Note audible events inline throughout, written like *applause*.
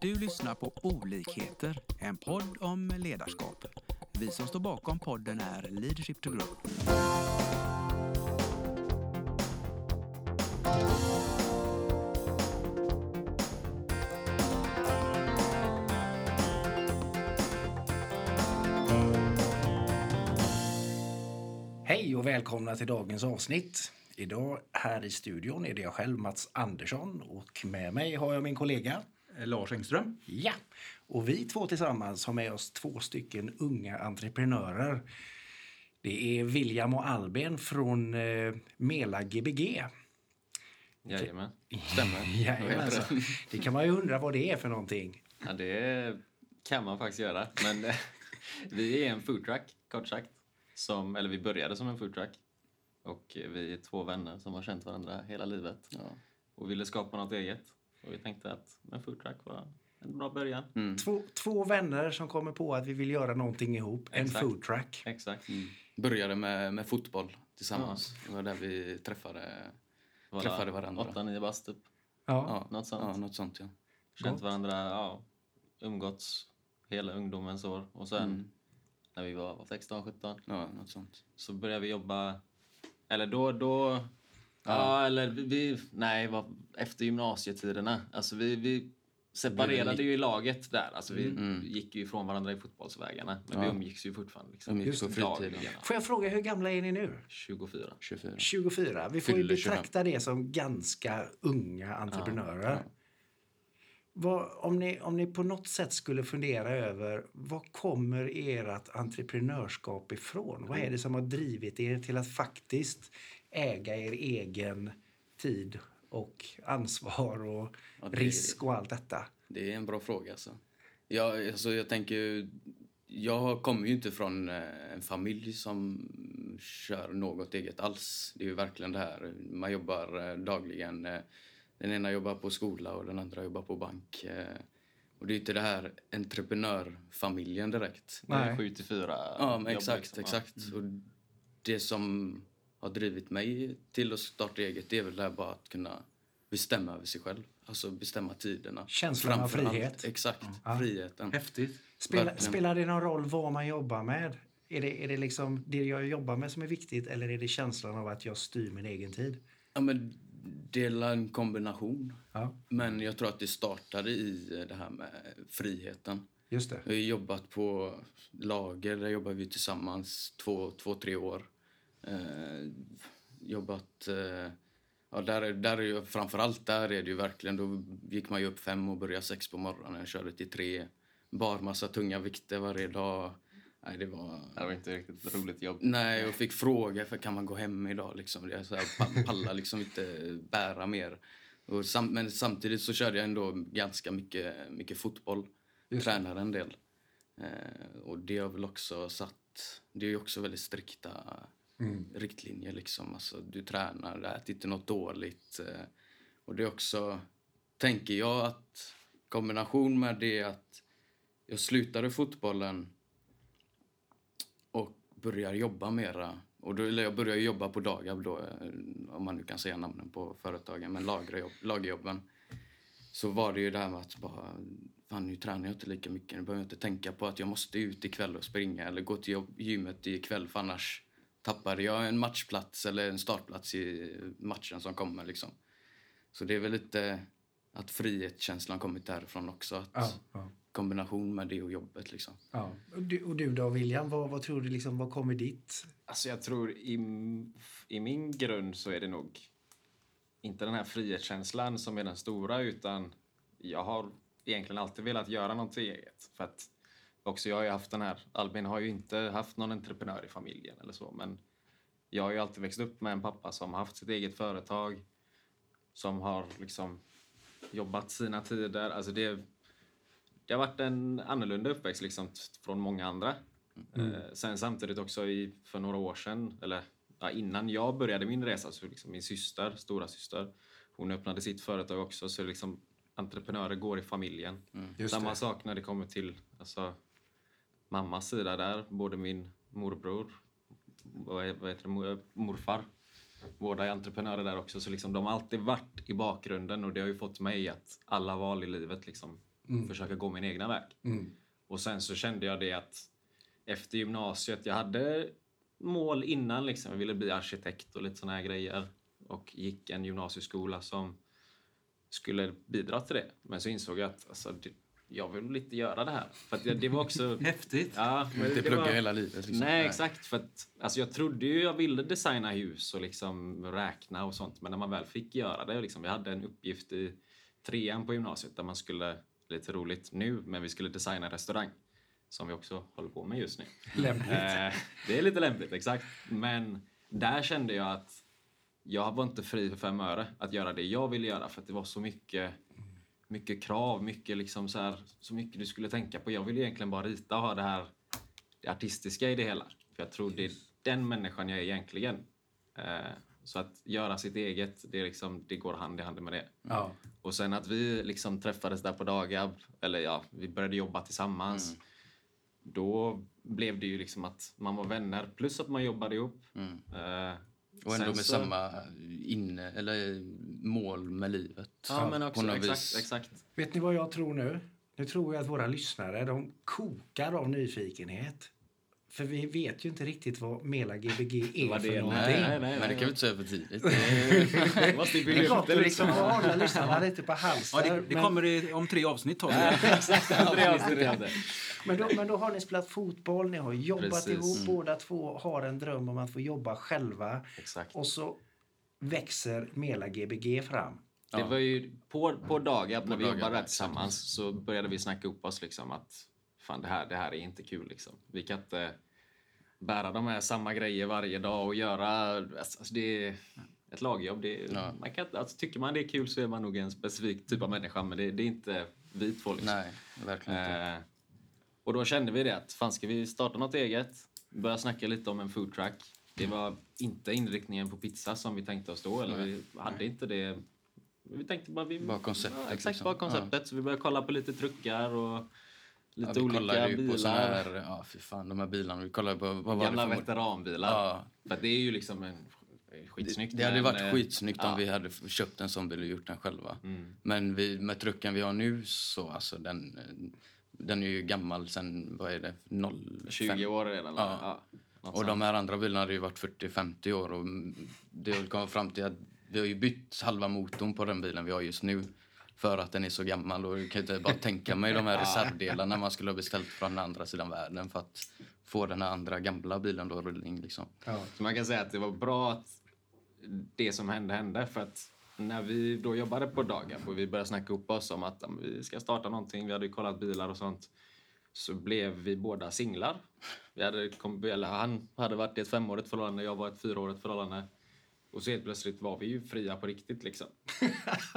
Du lyssnar på Olikheter, en podd om ledarskap. Vi som står bakom podden är Leadership to Grow. Hej och välkomna till dagens avsnitt. Idag här i studion är det jag själv, Mats Andersson, och med mig har jag min kollega Lars Engström. Ja, och vi två tillsammans har med oss två stycken unga entreprenörer. Det är William och Albin från eh, Mela Gbg. Jajamän, stämmer. *laughs* Jajamensan. Det kan man ju undra vad det är för någonting. Ja, det kan man faktiskt göra. Men eh, *laughs* vi är en foodtruck, kort sagt. Som, eller vi började som en foodtruck. Och vi är två vänner som har känt varandra hela livet. Och ville skapa något eget. Och vi tänkte att en foodtruck var en bra början. Mm. Två, två vänner som kommer på att vi vill göra någonting ihop. En Exakt. food truck. Exakt. Började med, med fotboll tillsammans. Det var där vi träffade, Våra träffade varandra. Åtta, nio bast typ. Ja. Ja, Något sånt. Ja, något sånt ja. Känt Gott. varandra, ja, umgåtts hela ungdomens år. Och sen Mm. när vi var 16, 17 ja något sånt. så började vi jobba, eller då, då ja, eller vi- vi, nej, var efter gymnasietiderna. Alltså vi, vi separerade ju i laget där. Alltså vi gick ju ifrån varandra i fotbollsvägarna. Men vi Ja. umgicks ju fortfarande. Liksom. Umgicks på fritiden. Får jag fråga, hur gamla är ni nu? 24. 24. 24. Vi får ju Fyller 25. betrakta det som ganska unga entreprenörer. Vad, om, ni, om ni på något sätt skulle fundera över var kommer ert entreprenörskap ifrån? Vad är det som har drivit er till att faktiskt äga er egen tid och ansvar och Ja, det- risk och allt detta? Det är en bra fråga alltså. Jag, alltså, jag tänker jag kommer ju inte från eh, en familj som kör något eget alls. Det är ju verkligen det här, man jobbar eh, dagligen. eh, Den ena jobbar på skola och den andra jobbar på bank. Och det är inte det här entreprenörfamiljen direkt. Det är Nej. 7 till 4 Ja, exakt, liksom. exakt. Och det som har drivit mig till att starta eget det är väl det här bara att kunna bestämma över sig själv. Alltså bestämma tiderna. Känslan av Framför allt. frihet. Exakt, Ja. friheten. Häftigt. Spelar, Verkligen. spelar det någon roll vad man jobbar med? Är det, är det liksom det jag jobbar med som är viktigt eller är det känslan av att jag styr min egen tid? Ja, men det är en kombination. Ja, Men jag tror att det startade i det här med friheten. just det. Jag har jobbat på lager, där jobbar vi tillsammans två, två tre år. Eh, jobbat... Eh, ja, där, är- där är ju, framförallt där är det ju verkligen... Då gick man ju upp fem och började sex på morgonen, körde till tre. Bar massa tunga vikter varje dag. Nej, det var... Det var inte riktigt ett roligt jobb. Nej, och fick fråga för kan man gå hem idag liksom. Jag så här, pa- *laughs* pallar liksom inte bära mer. Sam, men samtidigt så körde jag ändå ganska mycket, mycket fotboll. Tränade en del. Eh, och det har väl också satt... Det är ju också väldigt strikta Mm. riktlinjer liksom. Alltså, du tränar, ät inte något dåligt. Eh. Och det är också, tänker jag, att kombination med det att jag slutade fotbollen och börjar jobba mera. Och då, eller jag började jobba på Dagab då, eh, om man nu kan säga namnen på företagen, men lagerjobb, lagerjobben. Så var det ju det här med att bara, fan nu tränar jag inte lika mycket. Nu behöver jag inte tänka på att jag måste ut ikväll och springa eller gå till gymmet ikväll för annars tappar jag en matchplats eller en startplats i matchen som kommer liksom. Så det är väl lite att frihetskänslan kommit därifrån också. Att Ja, ja. Kombination med det och jobbet liksom. Ja. Och, du, och du då William, vad, vad tror du liksom, vad kommer ditt? Alltså jag tror i, i min grund så är det nog inte den här frihetskänslan som är den stora utan jag har egentligen alltid velat göra någonting eget. För att också jag har ju haft den här, Albin har ju inte haft någon entreprenör i familjen eller så men jag har ju alltid växt upp med en pappa som har haft sitt eget företag som har liksom jobbat sina tider. Alltså det, det har varit en annorlunda uppväxt liksom från många andra. Eh, sen samtidigt också i, för några år sedan, eller ja, innan jag började min resa, så liksom min syster, stora syster, hon öppnade sitt företag också. Så liksom, entreprenörer går i familjen. Just Samma sak när det kommer till alltså, mammas sida där. Både min morbror vad heter det, mor- morfar. Båda är entreprenörer där också. Så liksom, de har alltid varit i bakgrunden och det har ju fått mig att alla val i livet liksom, försöka gå min egna väg. Mm. Och sen så kände jag det att efter gymnasiet, jag hade mål innan liksom. Jag ville bli arkitekt och lite såna här grejer. Och gick en gymnasieskola som skulle bidra till det. Men så insåg jag att alltså, det, jag vill inte göra det här. För att det, det var också... *laughs* Häftigt. Ja, men Inte det plugga var- hela livet. Liksom. Nej, exakt. För att, alltså jag trodde ju jag ville designa hus och liksom räkna och sånt. Men när man väl fick göra det, liksom, vi hade en uppgift i trean på gymnasiet där man skulle, lite roligt nu, men vi skulle designa en restaurang. Som vi också håller på med just nu. Lämpligt. Eh, det är lite lämpligt, exakt. Men där kände jag att jag var inte fri för fem öre att göra det jag ville göra för att det var så mycket, mycket krav, mycket liksom så, här, så mycket du skulle tänka på. Jag ville egentligen bara rita och ha det här det artistiska i det hela. För jag tror det är den människan jag är egentligen. Eh, så att göra sitt eget, det, liksom, det går hand i hand med det. Ja. Och sen att vi liksom träffades där på Dagab, eller ja, vi började jobba tillsammans. Mm. Då blev det ju liksom att man var vänner plus att man jobbade ihop. Mm. Eh, Och ändå med så- samma inne, eller mål med livet. Ja, men också, exakt, vis. exakt. Vet ni vad jag tror nu? Nu tror jag att våra lyssnare de kokar av nyfikenhet. För vi vet ju inte riktigt vad Mela Gbg är Vad för det är. någonting. Nej, nej, nej, Men det kan vi inte säga för tidigt. Det måste ju Det bygga är upp gott det att lite. liksom hålla lyssnarna lite på halsen. Ja, det, det men, kommer i, om tre avsnitt. Tar vi Ja, det. exakt, *laughs* det är avsnitt av det. men, då, men då har ni spelat fotboll, ni har jobbat Precis. ihop, Mm. båda två har en dröm om att få jobba själva. Exakt. Och så växer Mela Gbg fram. Det var ju på, på Dagab, när På vi Dagab, jobbade där tillsammans, så började vi snacka upp oss liksom att fan det här, det här är inte kul liksom. Vi kan inte bära de här samma grejer varje dag och göra, alltså det är ett lagjobb. Det är, Ja. man kan, alltså, tycker man det är kul så är man nog en specifik typ av människa, men det, det är inte vi två liksom. Nej, verkligen inte. Eh, och då kände vi det att fan ska vi starta något eget? Börja snacka lite om en food truck. Det var inte inriktningen på pizza som vi tänkte oss då. Eller vi hade inte det. Vi tänkte bara... Vi, Bara konceptet, Ja, exakt, liksom. bara konceptet. Så vi började kolla på lite truckar och lite Ja, vi olika bilar. här, ja fy fan, de här bilarna. Vi kollade på, vad var gamla det för veteranbilar. Ja. För det är ju liksom en skitsnyggt. Det hade men, varit eh, skitsnyggt ja. om vi hade köpt en sån bil och gjort den själva. Mm. Men vi, med trucken vi har nu så alltså den, eh, den är ju gammal sen, vad är det, 05. 20 år redan. Ja. Ja. Och de här andra bilarna hade ju varit 40-50 år och det kommit fram till att vi har ju bytt halva motorn på den bilen vi har just nu för att den är så gammal och jag kan inte bara tänka mig de här *laughs* reservdelarna man skulle ha beställt från den andra sidan världen för att få den här andra gamla bilen då rullning liksom. Ja. Så man kan säga att det var bra att det som hände hände. För att när vi då jobbade på Dagab och vi började snacka upp oss om att vi ska starta någonting, vi hade kollat bilar och sånt, så blev vi båda singlar. Vi hade, kom, eller han hade varit i ett femårigt förhållande, jag var i ett fyraårigt förhållande. Och så helt plötsligt var vi ju fria på riktigt liksom.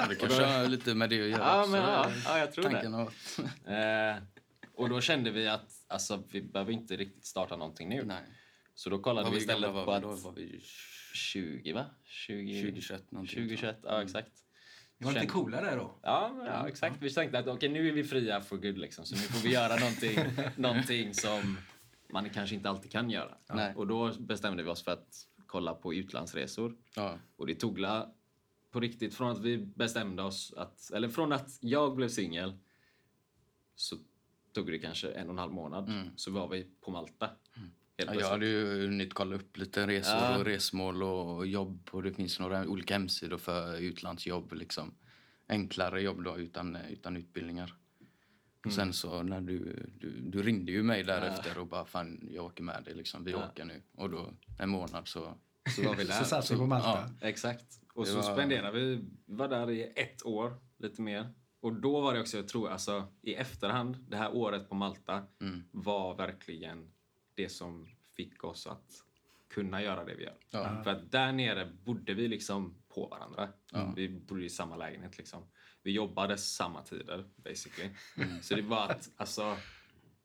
Det *laughs* kanske har lite med det att göra Ja, också, men, ja, eh, ja, jag tror det. av- *laughs* Eh, och då kände vi att alltså, vi behöver inte riktigt starta någonting nu. Nej. Så då kollade vi istället på att... då? Var vi 20 va? 20, 2021 någonting, 2021, tror jag. ja exakt. Det var lite Kände- coolare då. Ja, men ja, exakt. Vi tänkte att okej, nu är vi fria for good liksom. Så nu får vi göra någonting, *laughs* någonting som man kanske inte alltid kan göra. Nej. Och då bestämde vi oss för att kolla på utlandsresor. Ja. Och det tog på riktigt från att vi bestämde oss att, eller från att jag blev singel så tog det kanske en och en halv månad så var vi på Malta. Mm. Ja, jag hade ju hunnit kolla upp lite resor Ja. och resmål och jobb och det finns några olika hemsidor för utlandsjobb liksom. Enklare jobb då utan, utan utbildningar. Och sen så när du, du, du ringde ju mig därefter och bara fan jag åker med dig liksom, vi Ja. åker nu. Och då en månad så, Så var vi där. Så satt vi på Malta. Exakt. Och Det så var- spenderade vi, vi var där i ett år, lite mer. Och då var det också, jag tror, alltså i efterhand, det här året på Malta Mm. var verkligen det som fick oss att kunna göra det vi gör. Ja. För att där nere bodde vi liksom på varandra. Ja. Vi bodde i samma lägenhet liksom. Vi jobbade samma tider, basically. Mm. Så det var att, alltså...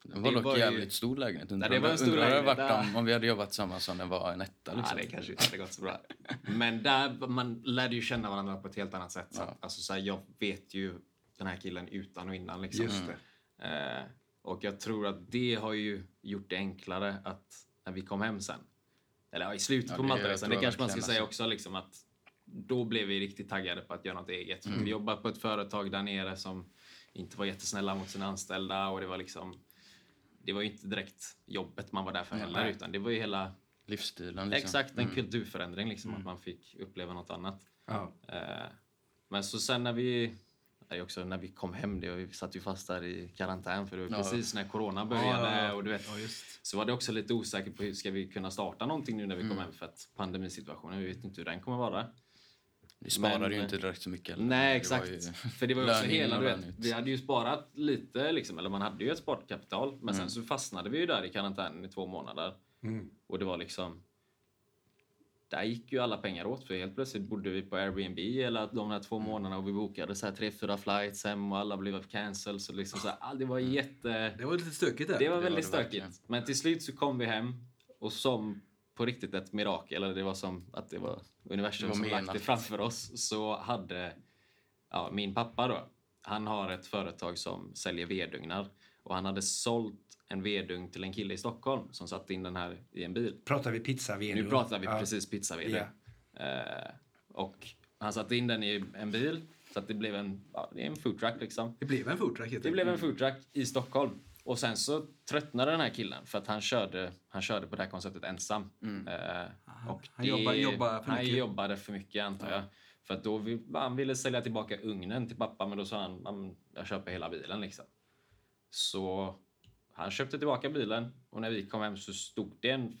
det var Det dock var ju- jävligt stor lägenhet. Undrar, det var en stor undrar lägenhet, ja. om, om vi hade jobbat tillsammans som den var en etta Ja, liksom. det kanske inte hade gått så bra. Men där, man lärde ju känna varandra på ett helt annat sätt. Så att, Ja. alltså, så här, jag vet ju den här killen utan och innan. Liksom. Just det. Eh, och jag tror att det har ju gjort det enklare att när vi kom hem sen, eller ja, i slutet Ja, på Maltaresan, det kanske man ska säga alltså. också, liksom att då blev vi riktigt taggade på att göra något eget. För Vi jobbar på ett företag där nere som inte var jättesnälla mot sina anställda och det var liksom det var ju inte direkt jobbet man var där för heller Nej. utan det var ju hela Livsstilen liksom. exakt en kulturförändring liksom att man fick uppleva något annat. Ja. Eh, men så sen när vi nej, också när vi kom hem, det, vi satt ju fast där i karantän för det var Ja. precis när corona började Ja, ja, ja. och du vet Ja, just. så var det också lite osäker på hur ska vi kunna starta någonting nu när vi Mm. kom hem för att pandemisituationen, vi vet inte hur den kommer vara. Det sparade Men- ju inte direkt så mycket. heller. Nej, Det exakt. var ju- För det var ju också hela, du vet, vi hade ju sparat lite liksom, eller man hade ju ett sparkapital, men Mm. sen så fastnade vi ju där i karantänen i två månader. Mm. Och det var liksom, där gick ju alla pengar åt för helt plötsligt bodde vi på Airbnb hela de här två månaderna och vi bokade så här tre, fyra flights hem och alla blev cancelled. Så liksom så här, det var jätte... Det var lite stökigt där. Det var var väldigt det stökigt. verkligen. Men till slut så kom vi hem och som på riktigt ett mirakel, eller det var som att det var universum Det var som lagt det framför oss, så hade ja, min pappa då, han har ett företag som säljer vedugnar och han hade sålt en vedugn till en kille i Stockholm som satte in den här i en bil. Pratar vi pizza Nu pratar vi ja. precis pizzavede. Eh, och han satte in den i en bil så att det blev en, ja, det är en foodtruck liksom. Det blev en foodtruck Det blev en foodtruck i Stockholm. Och sen så tröttnade den här killen för att han körde, han körde på det här konceptet ensam. Eh, och han jobbar- jobbar för han mycket. jobbade för mycket antar jag. För att då han ville sälja tillbaka ugnen till pappa men då sa han, "Ja, men jag köper hela bilen liksom. Så han köpte tillbaka bilen och när vi kom hem så stod det en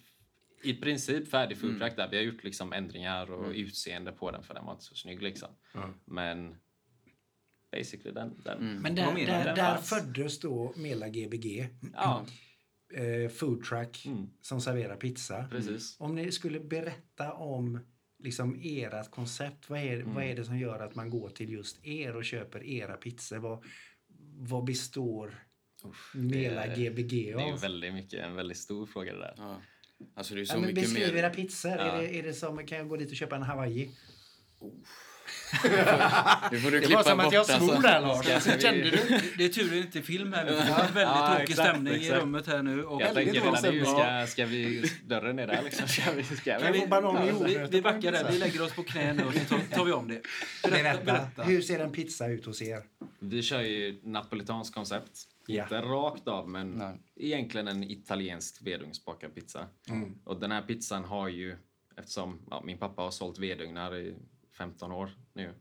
i princip färdig foodtruck där. Vi har gjort liksom ändringar och utseende på den för den var inte så snygg liksom. Ja. Men basically den, den Men Vad där, där, du? där föddes då Mela Gbg, Ja, eh, food truck Mm. som serverar pizza. precis. Om ni skulle berätta om liksom ert koncept, vad är, vad är det som gör att man går till just er och köper era pizzor? Vad, vad består Mela det- Gbg Det är väldigt mycket, en väldigt stor fråga det där. Ja. Alltså det är så Ja, men mycket beskriv mer... era pizzor. Ja. Är, det, är det som, kan jag gå dit och köpa en Hawaii? Det får du Det var som att jag svor alltså. där Lars. Vi- Kände du? Det- är tur det inte är film här nu. Det är väldigt Ja, tråkig exakt, stämning i exakt. rummet här nu. Och Jag tänker redan nu, ska, ska vi... Dörren är där liksom. Ska vi... Ska Kan vi? vi i Ja, vi, vi backar där, vi lägger oss på knä nu och så tar, tar vi om det. Berätta, berätta. Hur ser en pizza ut hos er? Vi kör ju napolitanskt koncept. Ja. Inte rakt av, men Nej. egentligen en italiensk vedugnsbakad pizza. Mm. Och den här pizzan har ju, eftersom ja, min pappa har sålt vedugnar i 15 år nu,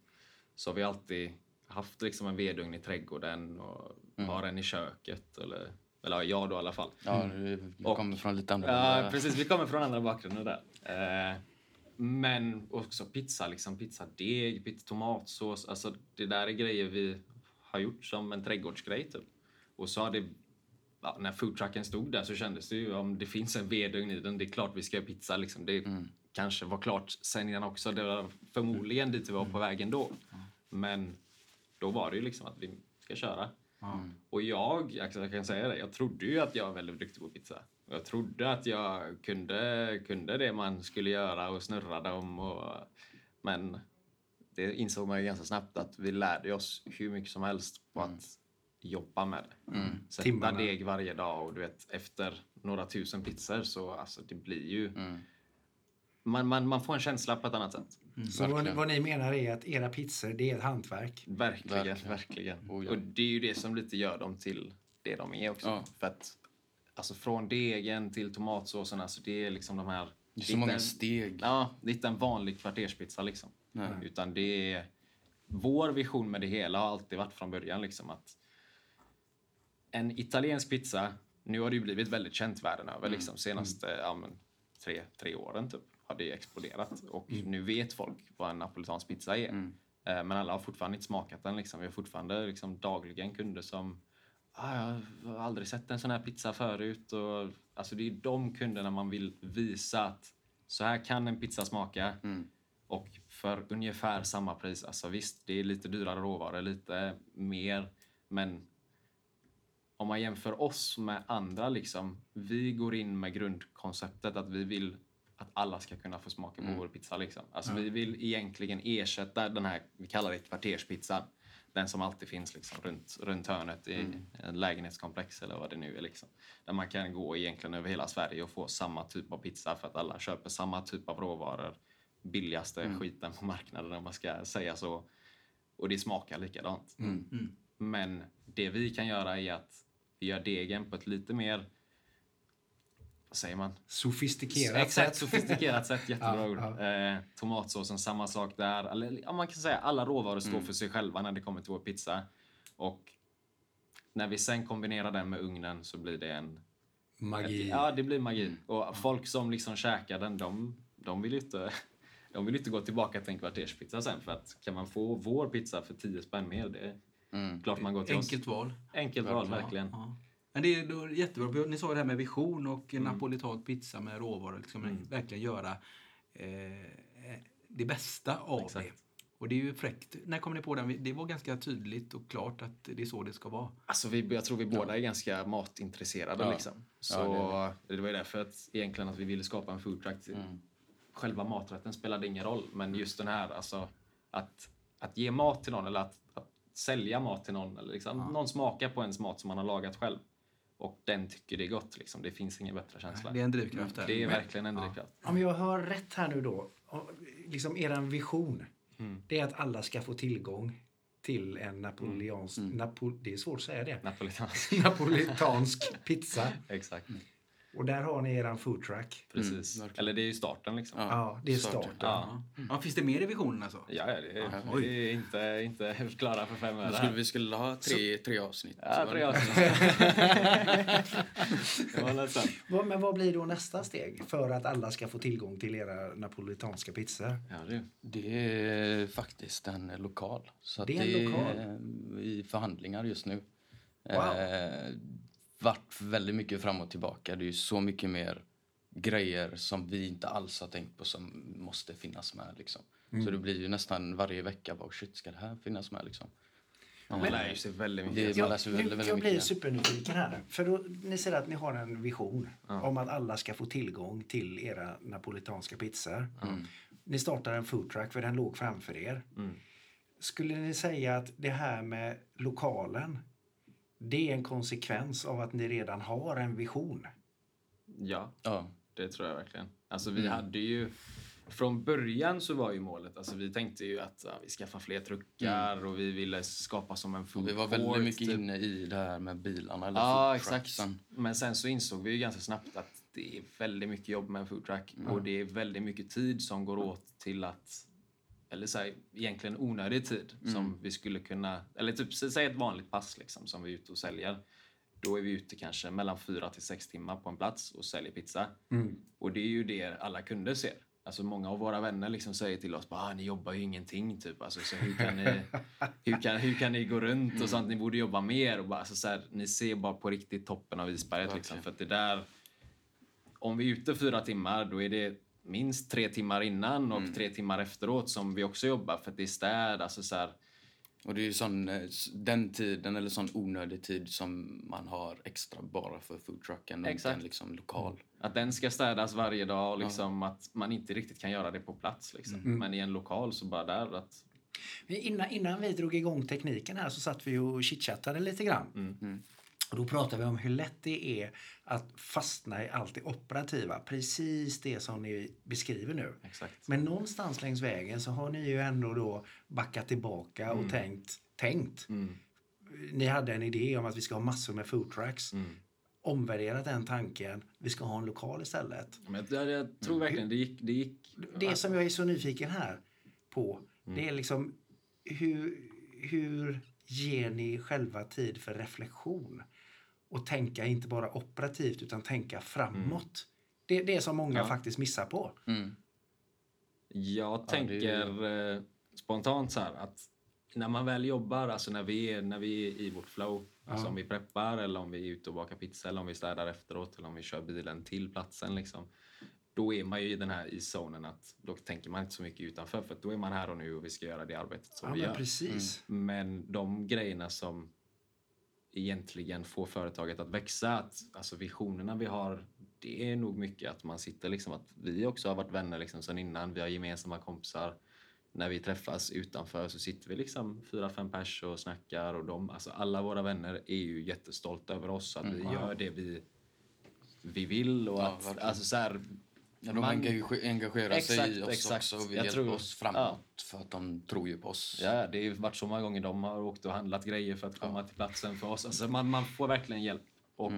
så har vi alltid haft liksom en vedugn i trädgården och har en i köket. Eller, eller ja, jag då i alla fall. Ja, du du Och- kommer från lite andra... Ja, precis. Vi kommer från andra bakgrunder där. Eh, men också pizza, liksom pizzadeg, pizza, tomatsås. Alltså det där är grejer vi har gjort som en trädgårdsgrej typ. Och så har det, ja, när foodtrucken stod där så kändes det ju om det finns en vedugn i den, det är klart vi ska göra pizza liksom. Det kanske var klart sen innan också. Det var förmodligen dit vi var på vägen då. Men då var det ju liksom att vi ska köra. Och jag, jag kan säga det, jag trodde ju att jag var väldigt duktig på pizza. Jag trodde att jag kunde, kunde det man skulle göra och snurra dem. Och, men det insåg man ju ganska snabbt att vi lärde oss hur mycket som helst på att jobba med det. Sätta Timmarna. deg varje dag och du vet efter några tusen pizzor så alltså det blir ju... Man, man, man får en känsla på ett annat sätt. Så vad, vad ni menar är att era pizzor, det är ett hantverk? Verkligen, Verkligen. verkligen. Oh, ja. Och det är ju det som lite gör dem till det de är också. Ja. För att alltså från degen till tomatsåsen, alltså det är liksom de här... Det är så många en- steg. Ja, det är inte en vanlig kvarterspizza liksom. Nej. Utan det är... Vår vision med det hela har alltid varit från början liksom att en italiensk pizza, nu har det ju blivit väldigt känt världen över liksom senaste ja, men, tre, tre åren typ har det exploderat och nu vet folk vad en napolitansk pizza är. Eh, Men alla har fortfarande inte smakat den liksom. Vi har fortfarande liksom dagligen kunder som ah, jag har aldrig sett en sån här pizza förut. Och, alltså det är de kunderna man vill visa att så här kan en pizza smaka. Och för ungefär samma pris. Alltså visst, det är lite dyrare råvaror, lite mer. Men om man jämför oss med andra, liksom, vi går in med grundkonceptet att vi vill att alla ska kunna få smaka på vår pizza. Liksom. Alltså, Vi vill egentligen ersätta den här, vi kallar det kvarterspizzan. Den som alltid finns liksom, runt, runt hörnet i en lägenhetskomplex eller vad det nu är. Liksom. Där man kan gå egentligen över hela Sverige och få samma typ av pizza för att alla köper samma typ av råvaror. Billigaste skiten på marknaden om man ska säga så. Och det smakar likadant. Men det vi kan göra är att vi gör degen på ett lite mer, vad säger man? Sofistikerat Exakt, sätt. sofistikerat sätt. *laughs* Jättebra Ja, ord. ja. Eh, tomatsåsen, samma sak där. Eller, ja, man kan säga alla råvaror står Mm. för sig själva när det kommer till vår pizza. Och när vi sen kombinerar den med ugnen så blir det en... Magi. Ja, det blir magi. Och folk som liksom käkar den, de, de vill ju inte... *laughs* De vill inte gå tillbaka till en kvarterspizza sen för att kan man få vår pizza för 10 spänn mer, det Mm. klart man går till Enkelt oss. val. Enkelt val, verkligen. Ja. Men det är då jättebra. Ni sa det här med vision och Mm. napolitan pizza med råvaror. Liksom Verkligen göra eh, det bästa av Exakt. det. Och det är ju fräckt. När kom ni på den? Det var ganska tydligt och klart att det är så det ska vara. Alltså vi, jag tror vi båda är ganska matintresserade. Ja. Liksom. Så Ja, det, var ju därför att, egentligen att vi ville skapa en foodtruck. Mm. Själva maträtten spelade ingen roll, men just den här, alltså att, att ge mat till någon eller att sälja mat till någon. Eller liksom, Någon smakar på ens mat som man har lagat själv och den tycker det är gott. Liksom. Det finns ingen bättre känsla. Det är en drivkraft. Det är verkligen en drivkraft. Om jag hör rätt här nu då, liksom eran vision, Mm. det är att alla ska få tillgång till en napoleansk, Mm. Napo, det är svårt att säga det, Napolitansk. *laughs* napolitansk pizza. *laughs* Exakt, Och där har ni eran foodtruck. precis. verkligen. eller det är ju starten liksom. Ja, Ja, det är starten. starten. ja. Ja, finns det mer i visionen alltså? ja det, är, Oj. det är inte, inte klara för fem öre. Vi skulle, vi skulle ha tre, tre avsnitt. Ja, tre avsnitt. *laughs* Det var Men vad blir då nästa steg för att alla ska få tillgång till era napolitanska pizzor? Ja, det. Det är faktiskt en lokal. Så Det är en lokal? eh, i förhandlingar just nu. Wow. Eh, vart väldigt mycket fram och tillbaka. Det är ju så mycket mer grejer som vi inte alls har tänkt på som måste finnas med. Liksom. Mm. Så det blir ju nästan varje vecka bara shit, ska det här finnas med? Liksom. Man lär ju sig väldigt mycket. Det- man lär sig nu, väldigt, väldigt jag blir mycket. supernyfiken här. För då, ni säger att ni har en vision om att alla ska få tillgång till era napolitanska pizzor. Ni startar en foodtruck för den låg framför er. Mm. Skulle ni säga att det här med lokalen det är en konsekvens av att ni redan har en vision? Ja, Ja. det tror jag verkligen. Alltså vi hade ju... Från början så var ju målet, alltså vi tänkte ju att ja, vi skaffar fler truckar och vi ville skapa som en food Vi var court, väldigt mycket typ. inne i det här med bilarna. Eller Ja, exakt. Men sen så insåg vi ju ganska snabbt att det är väldigt mycket jobb med en foodtruck Mm. och det är väldigt mycket tid som går åt till att eller så här, egentligen onödig tid Mm. som vi skulle kunna, eller typ sä- säg ett vanligt pass liksom som vi är ute och säljer. Då är vi ute kanske mellan fyra till sex timmar på en plats och säljer pizza. Och det är ju det alla kunder ser. Alltså många av våra vänner liksom säger till oss bara, ah, ni jobbar ju ingenting typ. Alltså, så hur, kan ni, *laughs* hur, kan, hur kan ni gå runt och sånt? Ni borde jobba mer. Och bara, alltså, så här, ni ser bara på riktigt toppen av isberget. Liksom, för det där, om vi är ute fyra timmar då är det minst tre timmar innan och tre timmar efteråt som vi också jobbar för att det är städ. Alltså, så här, Och det är ju sån, eh, den tiden eller sån onödig tid som man har extra bara för foodtrucken och inte Exakt. en liksom lokal. Att den ska städas varje dag och liksom att man inte riktigt kan göra det på plats. Liksom. Men i en lokal så bara där att Innan, innan vi drog igång tekniken här så satt vi och chitchattade lite grann. Och då pratade vi om hur lätt det är att fastna i allt det operativa. Precis det som ni beskriver nu. Exakt. Men någonstans längs vägen så har ni ju ändå då backat tillbaka och tänkt. tänkt. Ni hade en idé om att vi ska ha massor med foodtrucks. Omvärderat den tanken. Vi ska ha en lokal istället. Men jag, jag tror verkligen det gick... Det, gick Det som jag är så nyfiken här på, det är liksom hur, hur ger ni själva tid för reflektion? Och tänka inte bara operativt utan tänka framåt. Det, det är som många Ja. faktiskt missar på. Mm. Jag det är tänker eh, spontant så här att när man väl jobbar, alltså när vi är, när vi är i vårt flow, alltså om vi preppar eller om vi är ute och bakar pizza eller om vi städar efteråt eller om vi kör bilen till platsen liksom. Då är man ju i den här i zonen att då tänker man inte så mycket utanför för då är man här och nu och vi ska göra det arbetet som Ja, vi men gör. precis. Men de grejerna som egentligen får företaget att växa, att, alltså visionerna vi har, det är nog mycket att man sitter liksom, att vi också har varit vänner liksom sedan innan, vi har gemensamma kompisar. När vi träffas utanför så sitter vi liksom fyra, fem pers och snackar och de, alltså alla våra vänner är ju jättestolta över oss, att vi gör det vi, vi vill och Ja, att, verkligen. alltså så här, Ja, de Man- engage- engagerar sig i Exakt, oss exakt. också och vill Jag hjälpa tror- oss framåt för att de tror ju på oss. Ja, det har varit så många gånger de har åkt och handlat grejer för att komma till platsen för oss. Alltså man, man får verkligen hjälp. Och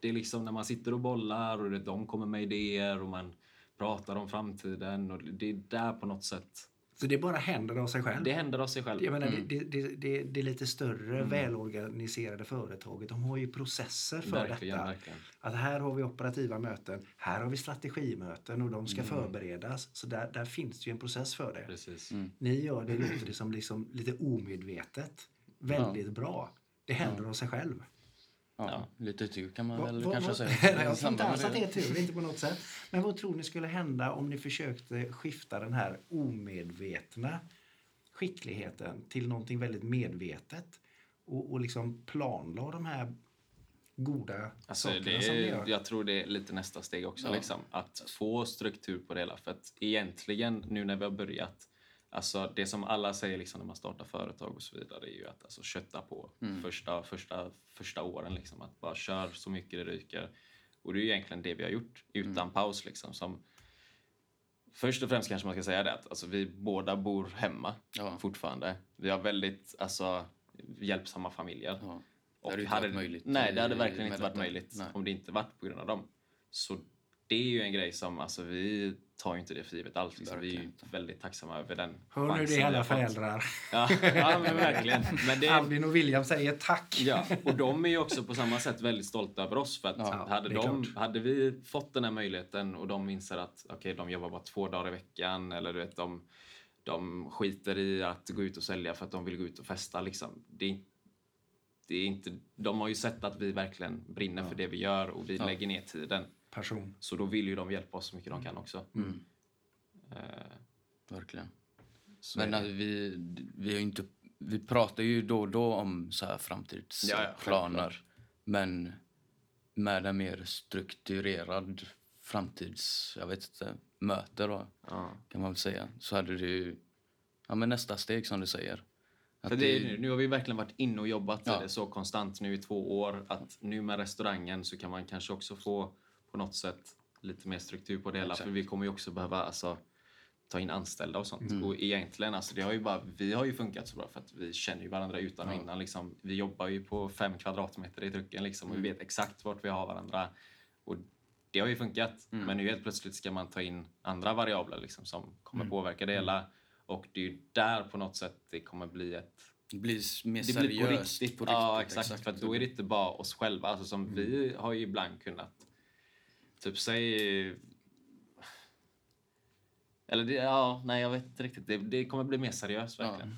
det är liksom när man sitter och bollar och det, de kommer med idéer och man pratar om framtiden och det är där på något sätt Så det bara händer av sig själv? det händer av sig själv. Jag menar, det, det, det, det är lite större, välorganiserade företaget. De har ju processer för Verkligen, detta. verkligen. Att här har vi operativa möten, här har vi strategimöten och de ska förberedas. Så där, där finns det ju en process för det. Precis. Ni gör det, låter det som liksom lite omedvetet. Väldigt bra. Det händer av sig själv. Ja, Lite tur kan man Vad- väl vad- kanske vad- säga. *laughs* jag I tror inte alls att det är tur, inte på något sätt. Men vad tror ni skulle hända om ni försökte skifta den här omedvetna skickligheten till någonting väldigt medvetet och, och liksom planla de här goda Alltså, sakerna det som ni är, gör? jag tror det är lite nästa steg också. Ja. Liksom, att få struktur på det hela. För att egentligen, nu när vi har börjat, alltså det som alla säger liksom när man startar företag och så vidare är ju att alltså, kötta på första, första, första åren. Liksom, att bara kör så mycket det ryker. Och det är ju egentligen det vi har gjort utan paus. Liksom, som, först och främst kanske man ska säga det att alltså, vi båda bor hemma Ja. fortfarande. Vi har väldigt alltså, hjälpsamma familjer. Ja. Det Och hade inte varit möjligt Nej, det hade verkligen inte varit möjligt Nej. om det inte varit på grund av dem. Så det är ju en grej som, alltså vi tar ju inte det för givet alls. Liksom. Vi är ju väldigt tacksamma över den Hör nu det alla föräldrar. *laughs* Ja, ja men verkligen. Men det, Albin och William säger tack. ja, och de är ju också på samma sätt väldigt stolta över oss. För att Ja, hade, de, klart. hade vi fått den här möjligheten och de inser att okay, de jobbar bara två dagar i veckan eller du vet, de, de skiter i att gå ut och sälja för att de vill gå ut och festa. Liksom. Det, är, det är inte, de har ju sett att vi verkligen brinner för det vi gör och vi lägger ner tiden. Passion. Så då vill ju de hjälpa oss så mycket de kan också. Mm. Eh, Verkligen. så Men det. alltså, vi, vi, har inte, vi pratar ju då och då om så här Ja, ja, framtidsplaner. självklart. men med en mer strukturerad framtids... Jag vet inte, möte då, ja. kan man väl säga. Så hade det ju... Ja, men nästa steg som du säger. Att det är, nu, har vi verkligen varit inne och jobbat Ja. det så konstant nu i två år att nu med restaurangen så kan man kanske också få på något sätt lite mer struktur på det hela. Exakt. För vi kommer ju också behöva alltså, ta in anställda och sånt. Och egentligen, alltså, det har ju bara, vi har ju funkat så bra för att vi känner ju varandra utan och innan. Liksom. Vi jobbar ju på fem kvadratmeter i trucken liksom, och vi vet exakt vart vi har varandra. Och det har ju funkat. Men nu helt plötsligt ska man ta in andra variabler liksom, som kommer påverka det hela. Och det är ju där på något sätt det kommer bli ett det blir mer det blir på seriöst. riktigt. på ja, riktigt, exakt. För då är det inte bara oss själva. Alltså, som Vi har ju ibland kunnat... Typ säg... Eller det, ja, nej jag vet inte riktigt. Det, det kommer bli mer seriöst verkligen.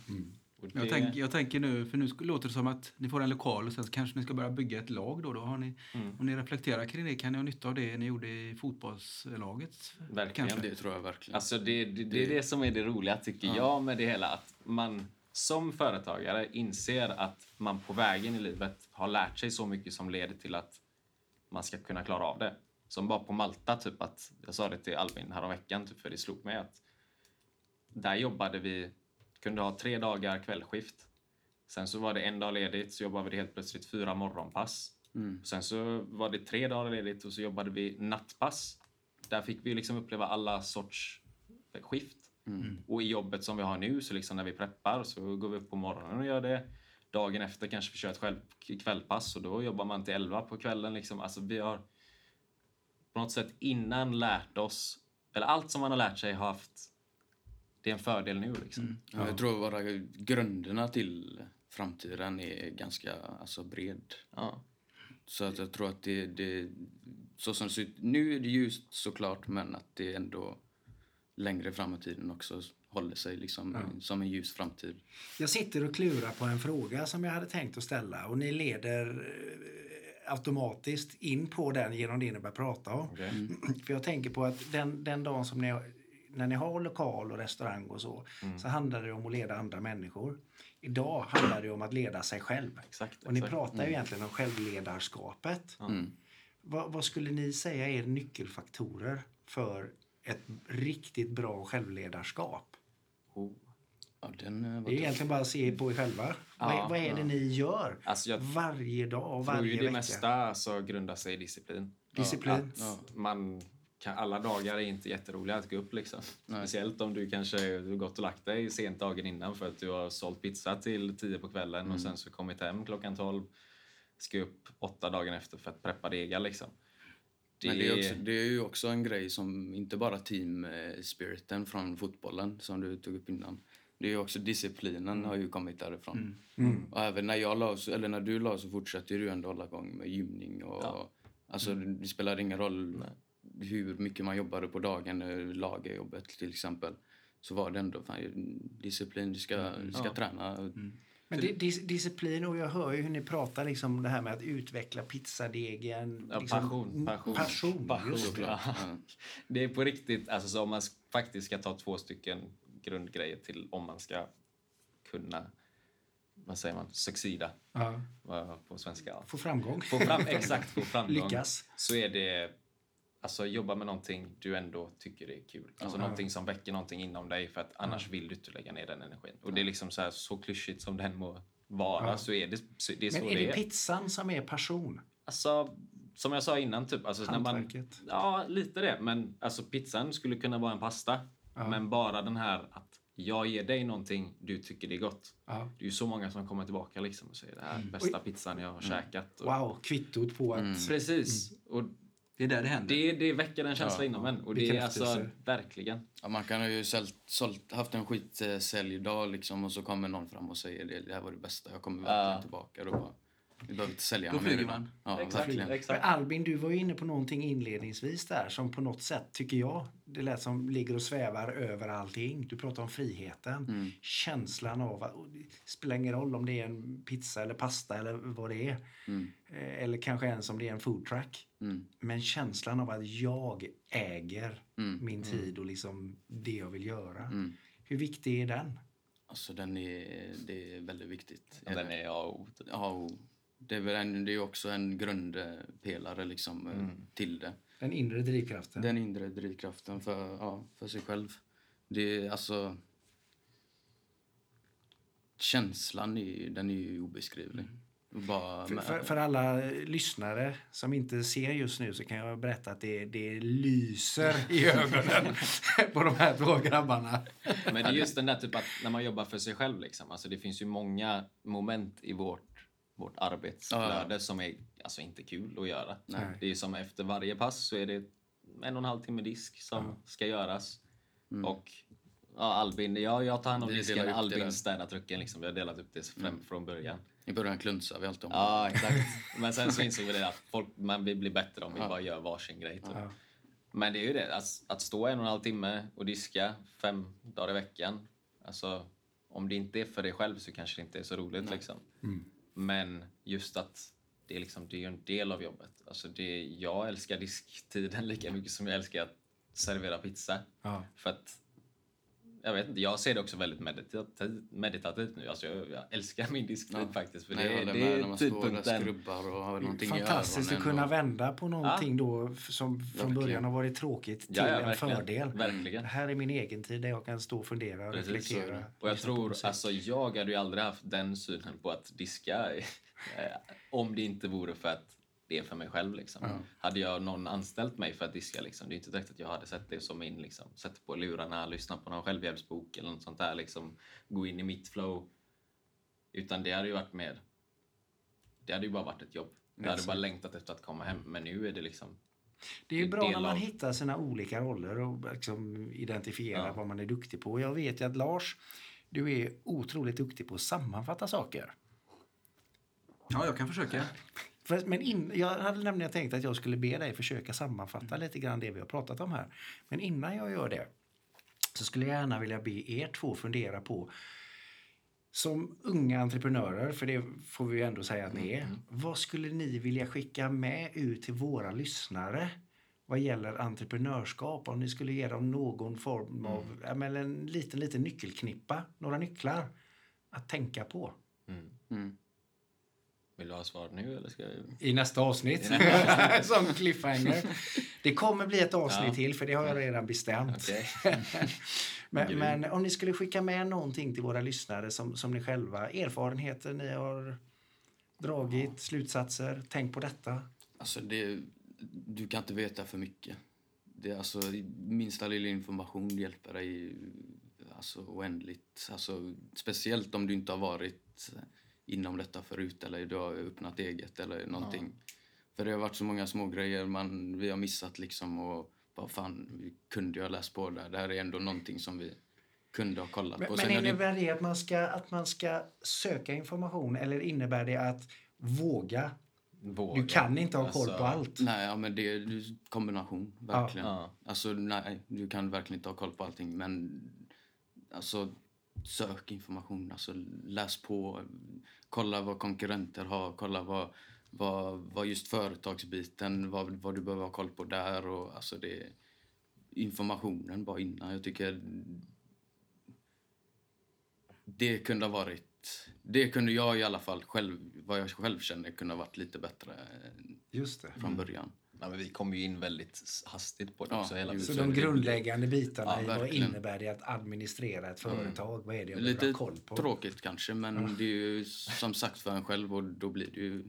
Och det, Jag, tänk, jag tänker nu, för nu låter det som att ni får en lokal och sen så kanske ni ska börja bygga ett lag då. då har ni, Mm. Om ni reflekterar kring det, kan ni ha nytta av det ni gjorde i fotbollslaget? Verkligen. Kanske. Det tror jag verkligen. Alltså det, det, det är det som är det roliga tycker jag med det hela. Att man som företagare inser att man på vägen i livet har lärt sig så mycket som leder till att man ska kunna klara av det. Som bara på Malta, typ att jag sa det till Albin häromveckan, typ, för det slog mig att där jobbade vi, kunde ha tre dagar kvällskift. Sen så var det en dag ledigt, så jobbade vi helt plötsligt fyra morgonpass. Sen så var det tre dagar ledigt och så jobbade vi nattpass. Där fick vi liksom uppleva alla sorts skift. Och i jobbet som vi har nu, så liksom när vi preppar så går vi upp på morgonen och gör det. Dagen efter kanske vi kör ett själv, kvällpass och då jobbar man till 11 på kvällen. Liksom. Alltså vi har på något sätt innan lärt oss, eller allt som man har lärt sig har haft, det är en fördel nu liksom. Ja, jag tror bara grunderna till framtiden är ganska alltså, bred. Ja. Så att jag tror att det, det så som det ser ut nu är det ljust såklart men att det ändå längre fram i tiden också håller sig liksom som en ljus framtid. Jag sitter och klurar på en fråga som jag hade tänkt att ställa och ni leder eh, automatiskt in på den genom det ni börjar prata om. Okej. *clears throat* För jag tänker på att den, den dagen som ni när ni har lokal och restaurang och så, så handlar det om att leda andra människor. Idag handlar det om att leda sig själv. Exakt, Och ni exakt. pratar ju egentligen om självledarskapet. Vad, vad skulle ni säga är nyckelfaktorer för ett riktigt bra självledarskap? Oh. Ja, den eh, var Det är egentligen bara att se på er själva. vad, är- vad är det ni gör Alltså jag varje dag tror varje ju det vecka? mesta alltså grundar sig i disciplin. Disciplin. Man kan, alla dagar är inte jätteroliga att gå upp liksom. Speciellt om du kanske har gått och lagt dig sent dagen innan för att du har sålt pizza till tio på kvällen Mm. och sen så kommit hem klockan 12. Ska upp åtta dagen efter för att preppa degar liksom. Men det är, också, det är ju också en grej som inte bara team-spiriten från fotbollen som du tog upp innan. Det är också disciplinen har ju kommit därifrån. Och även när jag la, så- eller när du la så fortsatte du ändå hålla igång med gymning och Ja. alltså det spelar ingen roll hur mycket man jobbade på dagen, lagerjobbet till exempel. Så var det ändå fan, disciplin, du ska, du ska Ja. träna. Men di- dis disciplin och jag hör ju hur ni pratar liksom det här med att utveckla pizzadegen. Ja, liksom, passion. mm, Passion. passion, Passion. just det. Ja. Det är på riktigt, alltså så om man faktiskt ska ta två stycken grundgrejer till om man ska kunna, vad säger man, succida Ja. på svenska. Få framgång. Få fram, exakt, få framgång. Lyckas. Så är det, alltså jobba med någonting du ändå tycker är kul. Alltså Ja. någonting som väcker någonting inom dig för att annars vill du inte lägga ner den energin. Och det är liksom så här, så klyschigt som den må vara Ja. så är det, så det är så Men är det det pizzan som är passion? Alltså, som jag sa innan, typ. Alltså, när man, Hantverket? ja, lite det. Men alltså, pizzan skulle kunna vara en pasta. Ja. Men bara den här att jag ger dig någonting, du tycker det är gott. Ja. Det är ju så många som kommer tillbaka liksom och säger det här är bästa pizzan jag har käkat. Och, Wow, kvittot på att... Precis. Och Det är där det händer. det, det väcker en känsla Ja. inom en. Och det är alltså, verkligen. Ja, man kan ha ju sålt, sålt, haft en skitsäljdag liksom och så kommer någon fram och säger det, det här var det bästa, jag kommer verkligen Ja. tillbaka. Då bara, vi behöver inte sälja Då flyger idag. man. Ja, Exakt, verkligen. Exakt. Albin, du var ju inne på någonting inledningsvis där som på något sätt, tycker jag, det lät som ligger och svävar över allting. Du pratar om friheten, Mm. känslan av att det spelar ingen roll om det är en pizza eller pasta eller vad det är. Mm. Eh, Eller kanske ens om det är en foodtruck. Mm. Men känslan av att jag äger Mm. min tid och liksom det jag vill göra. Mm. Hur viktig är den? Alltså den är, det är väldigt viktigt. Den är A och O. det är väl en, det är också en grundpelare liksom eh, till det. Den inre drivkraften? Den inre drivkraften för, ja, för sig själv. Det är alltså... Känslan är, ju- den är ju obeskrivlig. Bara För, för, för alla lyssnare som inte ser just nu så kan jag berätta att det, det lyser i *laughs* ögonen på de här två grabbarna. Men det är just den där typ att när man jobbar för sig själv liksom. Alltså det finns ju många moment i vårt, vårt arbetsflöde som är alltså inte kul att göra. Nej. Det är som efter varje pass så är det en och en halv timme disk som ska göras. Och ja, Albin, ja, jag tar hand om Vi disken. Albin städar trucken liksom. Vi har delat upp det fram, från början. I början klunsar vi alltid om Ja, exakt. Men sen så insåg vi det att folk, man vill bli bättre om vi Ja. bara gör varsin grej. Typ. Ja. Men det är ju det, att, att stå en och en halv timme och diska fem dagar i veckan. Alltså, om det inte är för dig själv så kanske det inte är så roligt. Liksom. Men just att det är, liksom, det är en del av jobbet. Alltså det, jag älskar disktiden lika mycket som jag älskar att servera pizza. Ja. För att, jag vet inte, jag ser det också väldigt meditativt, meditativt nu. Alltså jag, jag älskar min disktid Ja. faktiskt. För Nej, det, det är man tidpunkten. skrubbar och har någonting Fantastiskt att kunna vända på någonting då f- som från Verkligen. början har varit tråkigt till Ja, ja, en verkligen. fördel. Verkligen. Här är min egen tid där jag kan stå och fundera och Precis, så är reflektera. det. Och jag tror, alltså jag hade ju aldrig haft den synen på att diska *laughs* eh, om det inte vore för att det är för mig själv. Liksom. Hade jag någon anställt mig för att diska, liksom, det är inte direkt att jag hade sett det som min, liksom, sätta på lurarna, lyssna på någon självhjälpsbok eller något sånt där, liksom, gå in i mitt flow. Utan det hade ju varit mer, det hade ju bara varit ett jobb. Jag hade bara längtat efter att komma hem, men nu är det liksom Det är ju bra när man av- hittar sina olika roller och liksom identifierar Ja. vad man är duktig på. Jag vet ju att Lars, du är otroligt duktig på att sammanfatta saker. Ja, jag kan försöka. För, men in, jag hade nämligen tänkt att jag skulle be dig försöka sammanfatta lite grann det vi har pratat om här. Men innan jag gör det så skulle jag gärna vilja be er två fundera på som unga entreprenörer, för det får vi ju ändå säga att ni är. Vad skulle ni vilja skicka med ut till våra lyssnare vad gäller entreprenörskap? Om ni skulle ge dem någon form av, men en liten, liten nyckelknippa, några nycklar att tänka på. Mm. Vill du ha svar nu eller ska jag... I nästa avsnitt. *laughs* Som cliffhanger. Det kommer bli ett avsnitt Ja. till, för det har jag redan bestämt. *laughs* Men, men om ni skulle skicka med någonting till våra lyssnare som, som ni själva, erfarenheter ni har dragit, slutsatser, tänk på detta. Alltså det, du kan inte veta för mycket. det, alltså, minsta lilla information hjälper dig alltså, oändligt. Alltså, speciellt om du inte har varit inom detta förut eller du har öppnat eget eller någonting. För det har varit så många små grejer man, vi har missat liksom och vad fan, vi kunde ju ha läst på där. Det här är ändå någonting som vi kunde ha kollat Men, på. men Sen är det- innebär det att man, ska, att man ska söka information eller innebär det att våga? Våga. Du kan inte ha koll Alltså, på allt. Nej, ja, men det är en kombination, verkligen. Ja. Alltså, nej, du kan verkligen inte ha koll på allting, men alltså, sök information, alltså, läs på, kolla vad konkurrenter har, kolla vad, vad, vad just företagsbiten, vad, vad du behöver ha koll på där och alltså det informationen bara innan. Jag tycker det kunde ha varit, det kunde jag i alla fall själv, vad jag själv känner kunde ha varit lite bättre Just det. från början. Ja, men vi kom ju in väldigt hastigt på det Ja, också hela. Så de grundläggande bitarna Ja, i vad innebär det att administrera ett företag? Vad är det jag Lite ha koll på? tråkigt kanske, men det är ju som sagt för en själv och då blir det ju...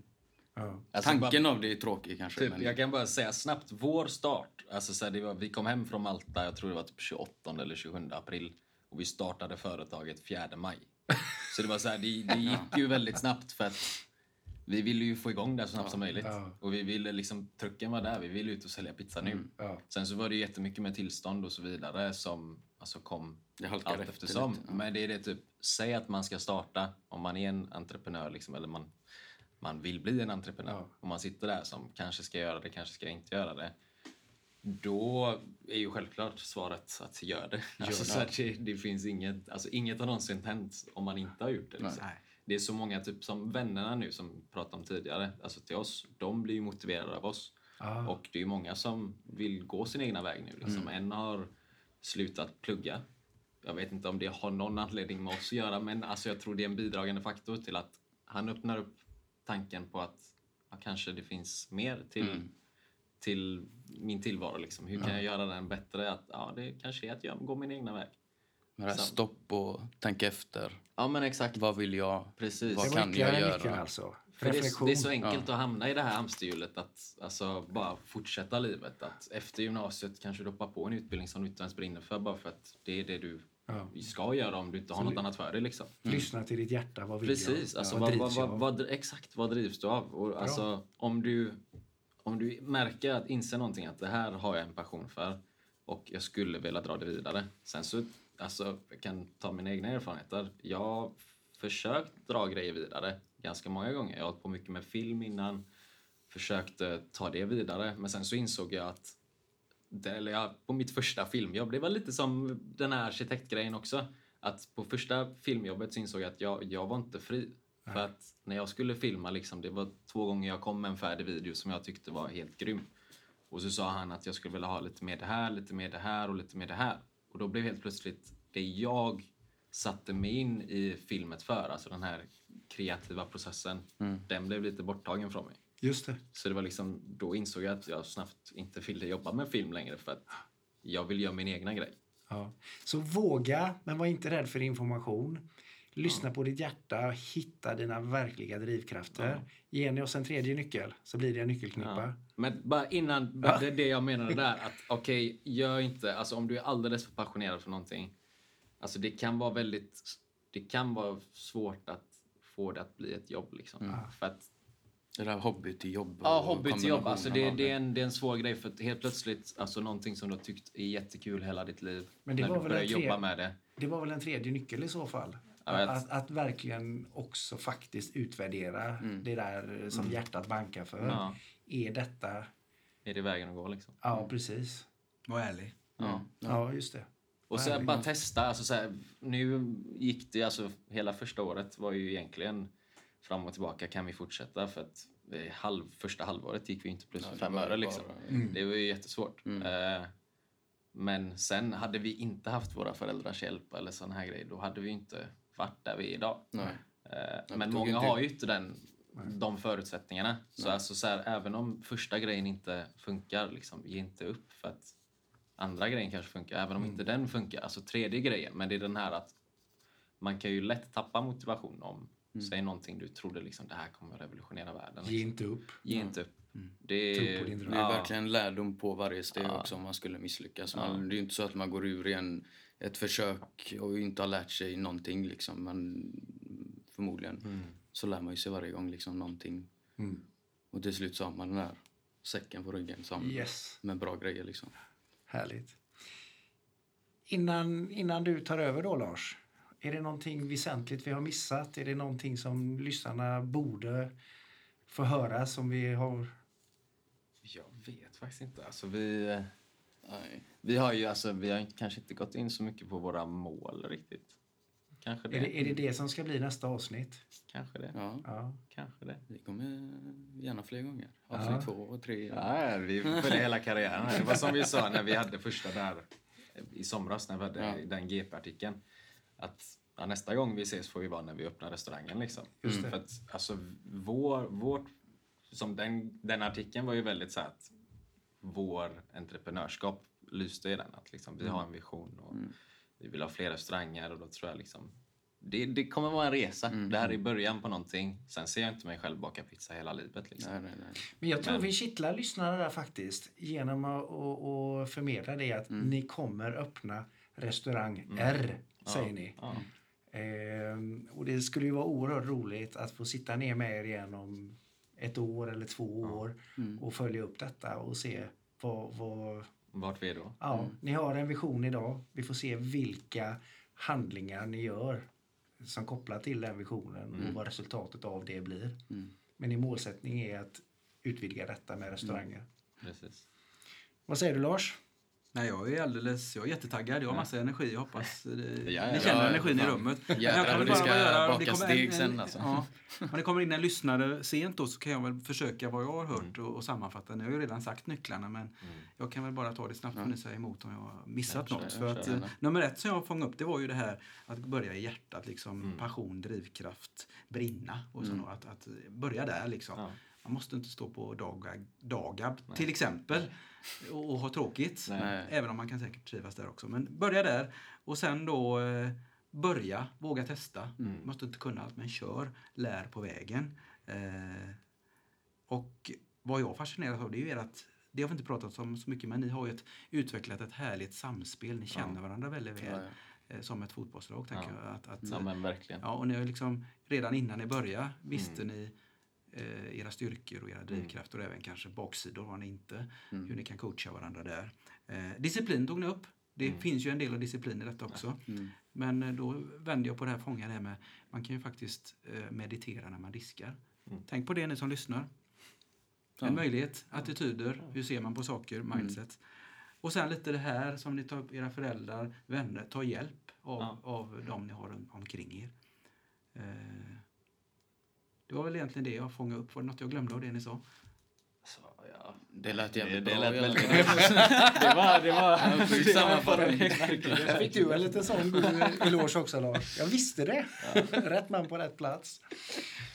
Ja. Alltså, Tanken av det är tråkig kanske. Typ, men... Jag kan bara säga snabbt, vår start. Alltså, så här, det var, vi kom hem från Malta, jag tror det var typ 28 eller 27 april. Och vi startade företaget 4 maj. *laughs* Så det var så här, det, det gick ju väldigt snabbt för att vi ville ju få igång det så snabbt som möjligt. Ja. Och vi ville liksom, trucken var där, vi ville ut och sälja pizza nu. Ja. Sen så var det jättemycket med tillstånd och så vidare som alltså kom allt efter eftersom. lite, ja. Men det är det typ, säg att man ska starta, om man är en entreprenör liksom, eller man, man vill bli en entreprenör. Ja. Och man sitter där som kanske ska göra det, kanske ska inte göra det. Då är ju självklart svaret att gör det. Alltså, det. så det, det finns inget, alltså inget har någonsin hänt om man inte har gjort det. Liksom. Nej. Det är så många, typ som vännerna nu som pratade om tidigare, alltså till oss, de blir ju motiverade av oss. Ja. Och det är ju många som vill gå sin egna väg nu. Liksom. En har slutat plugga. Jag vet inte om det har någon anledning med oss att göra, men alltså jag tror det är en bidragande faktor till att han öppnar upp tanken på att ja, kanske det finns mer till, till min tillvaro. Liksom. Hur kan jag göra den bättre? Att, ja, det kanske är att jag går min egna väg. Men det här Så- stopp och tänka efter. Ja, men exakt. Vad vill jag? Precis. Vad kan jag göra? nyckel alltså. För det, är, Reflektion. det är så enkelt att hamna i det här hamsterhjulet att alltså, bara fortsätta livet. Att efter gymnasiet kanske du hoppar på en utbildning som du inte ens brinner för bara för att det är det du Ja. ska göra om du inte har något annat för dig. Liksom. Lyssna till ditt hjärta. Vad vill Precis. jag? Alltså, vad vad, vad, vad, vad, exakt vad drivs du av? Och, alltså, om, du, om du märker att inser någonting att det här har jag en passion för och jag skulle vilja dra det vidare. Sen så, alltså, jag kan ta mina egna erfarenheter. Jag har försökt dra grejer vidare ganska många gånger. Jag har hållit på mycket med film innan. Försökte ta det vidare. Men sen så insåg jag att det, eller jag, på mitt första filmjobb, det var lite som den här arkitektgrejen också. Att på första filmjobbet så insåg jag att jag, jag var inte fri. För att när jag skulle filma, liksom, det var två gånger jag kom med en färdig video som jag tyckte var helt grym. Och så sa han att jag skulle vilja ha lite mer det här, lite mer det här och lite mer det här. Och då blev helt plötsligt det jag satte mig in i filmet för, alltså den här kreativa processen, den blev lite borttagen från mig. Just det. Så det var liksom, då insåg jag att jag snabbt inte ville jobba med film längre för att jag vill göra min egna grej. Ja. Så våga, men var inte rädd för information. Lyssna på ditt hjärta, hitta dina verkliga drivkrafter. Ge ni oss en tredje nyckel så blir det en nyckelknippa. Ja. Men bara innan, Ja. det är det jag menade *laughs* där. Att okej, gör inte, alltså om du är alldeles för passionerad för någonting. Alltså det kan vara väldigt, det kan vara svårt att få det att bli ett jobb liksom. För att Det där hobby till jobb. Ja, hobby till jobb. Alltså det, det, är en, det är en svår grej för att helt plötsligt, alltså någonting som du har tyckt är jättekul hela ditt liv. Men det när var du väl börjar en tre- jobba med det. Det var väl en tredje nyckel i så fall. Att, att verkligen också faktiskt utvärdera det där som hjärtat bankar för. Ja. Är detta... Är det vägen att gå liksom? Ja, precis. Var ärlig. Ja. Ja, just det. Och Härligt. bara testa. Alltså så här, nu gick det, alltså hela första året var ju egentligen fram och tillbaka. Kan vi fortsätta? För att eh, halv, första halvåret gick vi inte plus Ja, det fem var öre ju liksom. Mm. Det var ju jättesvårt. Eh, men sen hade vi inte haft våra föräldrars hjälp eller såna här grejer, då hade vi inte varit där vi är idag. Nej. Eh, men många inte- har ju inte den, de förutsättningarna. Så, alltså, så här, även om första grejen inte funkar, liksom, ge inte upp. För att andra grejen kanske funkar, även om inte den funkar. Alltså tredje grejen, men det är den här att man kan ju lätt tappa motivation om, säg någonting du trodde liksom, det här kommer revolutionera världen. Ge Liksom. inte upp. Ge inte upp. Det, på din dröm. Det är ja, verkligen lärdom på varje steg Ja. också om man skulle misslyckas. Ja. Man, det är ju inte så att man går ur i en, ett försök och inte har lärt sig någonting liksom. Men förmodligen Mm. så lär man ju sig varje gång liksom någonting. Mm. Och till slut så har man den här säcken på ryggen som, Yes. med bra grejer liksom. Härligt. Innan, innan du tar över då, Lars. Är det någonting väsentligt vi har missat? Är det någonting som lyssnarna borde få höra som vi har... Jag vet faktiskt inte. Alltså, vi, Nej. vi har ju alltså, vi har kanske inte gått in så mycket på våra mål riktigt. Kanske det. Är det, är det det som ska bli nästa avsnitt? Kanske det. Ja, Ja. Kanske det. vi kommer gärna fler gånger. Ja. Avsnitt två och tre. Ja, vi följa hela karriären. Det var som vi sa när vi hade första där i somras när vi hade Ja. den GP-artikeln. Att ja, nästa gång vi ses får vi vara när vi öppnar restaurangen. Liksom. Just det. För att alltså, vår, vårt, som den, den artikeln var ju väldigt så att vår entreprenörskap lyste i den. Att liksom, vi har en vision och vi vill ha fler restauranger och då tror jag liksom det, det kommer vara en resa. Det här är början på någonting. Sen ser jag inte mig själv baka pizza hela livet. Liksom. Nej, nej, nej. Men jag tror Men- vi kittlar lyssnarna där faktiskt genom att att- att förmedla det att ni kommer öppna restaurang R, säger ni. Ja. Ehm, och det skulle ju vara oerhört roligt att få sitta ner med er igen om ett år eller två år och följa upp detta och se vad, vad Vart vi är då? ja, ni har en vision idag. Vi får se vilka handlingar ni gör som kopplar till den visionen och vad resultatet av det blir. Men din målsättning är att utvidga detta med restauranger. Precis. Vad säger du Lars? Nej, jag är alldeles, jag är jättetaggad. Jag har massa energi. Jag hoppas det, Ja, ni ja, känner ja, energin i fan. rummet. Jädrar Jag kan vad bara ska göra- baka steg en- sen, alltså. Ja, om det kommer in en lyssnare sent då så kan jag väl försöka vad jag har hört och, och sammanfatta. Ni har ju redan sagt nycklarna men jag kan väl bara ta det snabbt för ni säger emot om jag har missat Ja, något. För att, gärna. eh, nummer ett som jag fångade upp det var ju det här att börja i hjärtat. Liksom, Passion, drivkraft, brinna och sånt. Att, att börja där liksom. Ja. Man måste inte stå på Dagab, Dagab till exempel och, och ha tråkigt. Nej. Även om man kan säkert trivas där också. Men börja där och sen då eh, börja, våga testa. Måste inte kunna allt men kör, lär på vägen. Eh, och vad jag fascineras av det är ju att det har vi inte pratat om så mycket men ni har ju ett, utvecklat ett härligt samspel. Ni känner varandra väldigt väl. Ja, eh, Som ett fotbollslag tänker Ja. jag. Att, att, Ja, men verkligen. Ja, och ni har liksom, redan innan ni började visste ni eh, era styrkor och era drivkrafter och även kanske baksidor har ni inte. Hur ni kan coacha varandra där. Eh, disciplin tog ni upp. Det finns ju en del av disciplin i detta också. Men eh, då vände jag på det här fånga det här med man kan ju faktiskt eh, meditera när man diskar. Tänk på det ni som lyssnar. En möjlighet, attityder, hur ser man på saker, mindset. Och sen lite det här som ni tar upp, era föräldrar, vänner, ta hjälp av, Ja. av dem ni har om- omkring er. Eh, det var väl egentligen det jag fångade upp. Var det något jag glömde av det ni sa? Så, ja. Det lät Det, jävligt det bra. lät väldigt... *laughs* det var... Det var Ja. Fick du en liten sån god *laughs* eloge också Lars? Jag visste det. Rätt man på rätt plats.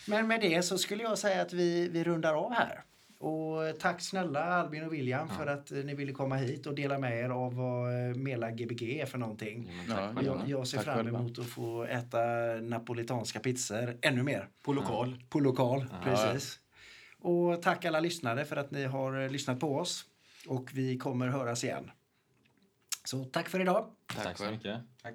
Men med det så skulle jag säga att vi, vi rundar av här. Och tack snälla Albin och William för att eh, ni ville komma hit och dela med er av vad eh, Mela Gbg är för någonting. Ja, Jag, jag ser Tack fram emot att få äta napolitanska pizzor ännu mer. På lokal. På lokal, precis. Och tack alla lyssnare för att ni har eh, lyssnat på oss. Och vi kommer höras igen. Så tack för idag. Tack så själv. mycket. Tack.